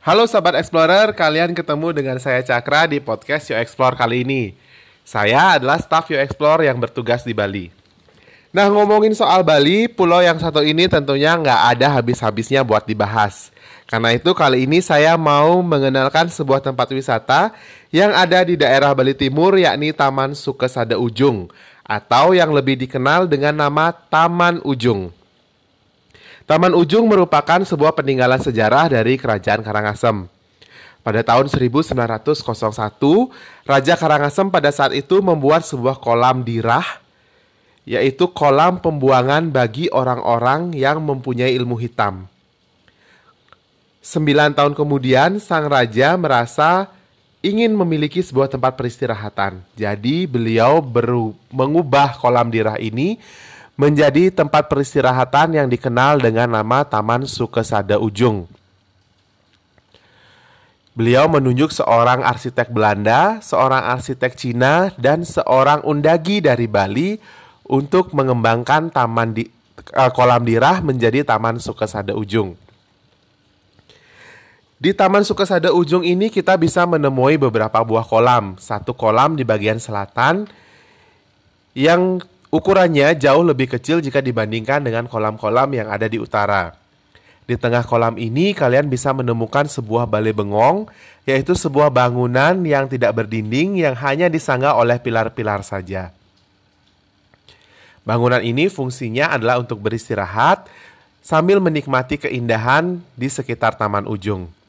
Halo Sobat Explorer, kalian ketemu dengan saya Cakra di podcast Yo Explore kali ini. Saya adalah staff Yo Explore yang bertugas di Bali. Nah ngomongin soal Bali, pulau yang satu ini tentunya nggak ada habis-habisnya buat dibahas. Karena itu kali ini saya mau mengenalkan sebuah tempat wisata yang ada di daerah Bali Timur yakni Taman Sukesada Ujung atau yang lebih dikenal dengan nama Taman Ujung. Taman Ujung merupakan sebuah peninggalan sejarah dari Kerajaan Karangasem. Pada tahun 1901, Raja Karangasem pada saat itu membuat sebuah kolam dirah yaitu kolam pembuangan bagi orang-orang yang mempunyai ilmu hitam. Sembilan tahun kemudian, sang raja merasa ingin memiliki sebuah tempat peristirahatan. Jadi beliau mengubah kolam dirah ini menjadi tempat peristirahatan yang dikenal dengan nama Taman Sukesada Ujung. Beliau menunjuk seorang arsitek Belanda, seorang arsitek Cina, dan seorang undagi dari Bali untuk mengembangkan taman di uh, kolam dirah menjadi Taman Sukesada Ujung. Di Taman Sukesada Ujung ini kita bisa menemui beberapa buah kolam. Satu kolam di bagian selatan yang ukurannya jauh lebih kecil jika dibandingkan dengan kolam-kolam yang ada di utara. Di tengah kolam ini kalian bisa menemukan sebuah balai bengong, yaitu sebuah bangunan yang tidak berdinding yang hanya disangga oleh pilar-pilar saja. Bangunan ini fungsinya adalah untuk beristirahat sambil menikmati keindahan di sekitar Taman Ujung.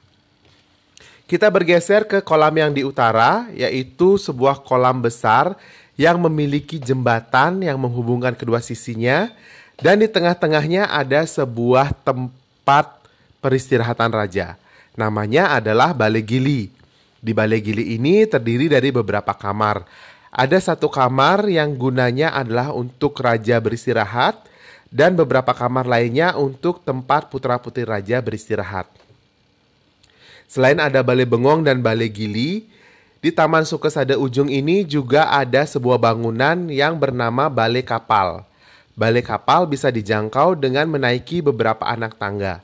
Kita bergeser ke kolam yang di utara, yaitu sebuah kolam besar yang memiliki jembatan yang menghubungkan kedua sisinya, dan di tengah-tengahnya ada sebuah tempat peristirahatan raja. Namanya adalah Balai Gili. Di Balai Gili ini terdiri dari beberapa kamar. Ada satu kamar yang gunanya adalah untuk raja beristirahat dan beberapa kamar lainnya untuk tempat putra-putri raja beristirahat. Selain ada balai bengong dan balai gili, di Taman Sukesada Ujung ini juga ada sebuah bangunan yang bernama balai kapal. Balai kapal bisa dijangkau dengan menaiki beberapa anak tangga.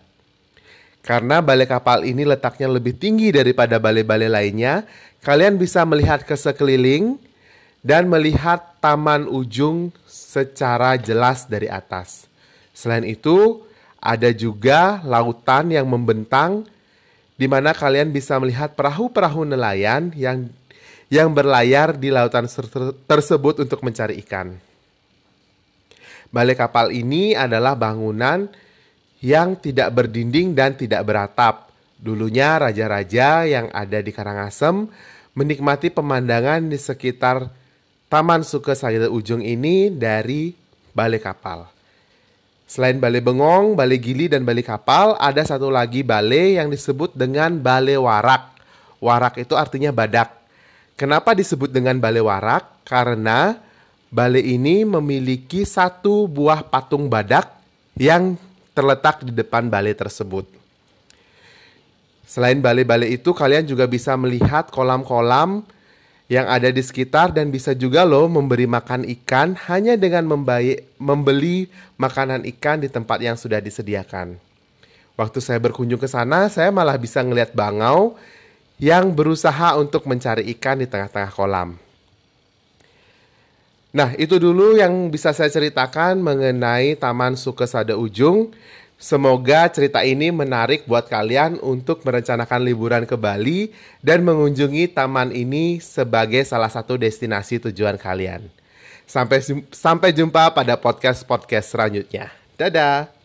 Karena balai kapal ini letaknya lebih tinggi daripada balai-balai lainnya, kalian bisa melihat ke sekeliling dan melihat taman ujung secara jelas dari atas. Selain itu, ada juga lautan yang membentang di mana kalian bisa melihat perahu-perahu nelayan yang yang berlayar di lautan tersebut untuk mencari ikan. Balai kapal ini adalah bangunan yang tidak berdinding dan tidak beratap. Dulunya raja-raja yang ada di Karangasem menikmati pemandangan di sekitar Taman Sukesada Ujung ini dari balai kapal. Selain balai bengong, balai gili, dan balai kapal, ada satu lagi balai yang disebut dengan balai warak. Warak itu artinya badak. Kenapa disebut dengan balai warak? Karena balai ini memiliki satu buah patung badak yang terletak di depan balai tersebut. Selain balai-balai itu, kalian juga bisa melihat kolam-kolam yang ada di sekitar dan bisa juga loh memberi makan ikan hanya dengan membayi, membeli makanan ikan di tempat yang sudah disediakan. Waktu saya berkunjung ke sana, saya malah bisa ngelihat bangau yang berusaha untuk mencari ikan di tengah-tengah kolam. Nah, itu dulu yang bisa saya ceritakan mengenai Taman Sukesada Ujung. Semoga cerita ini menarik buat kalian untuk merencanakan liburan ke Bali dan mengunjungi taman ini sebagai salah satu destinasi tujuan kalian. Sampai sampai jumpa pada podcast-podcast selanjutnya. Dadah.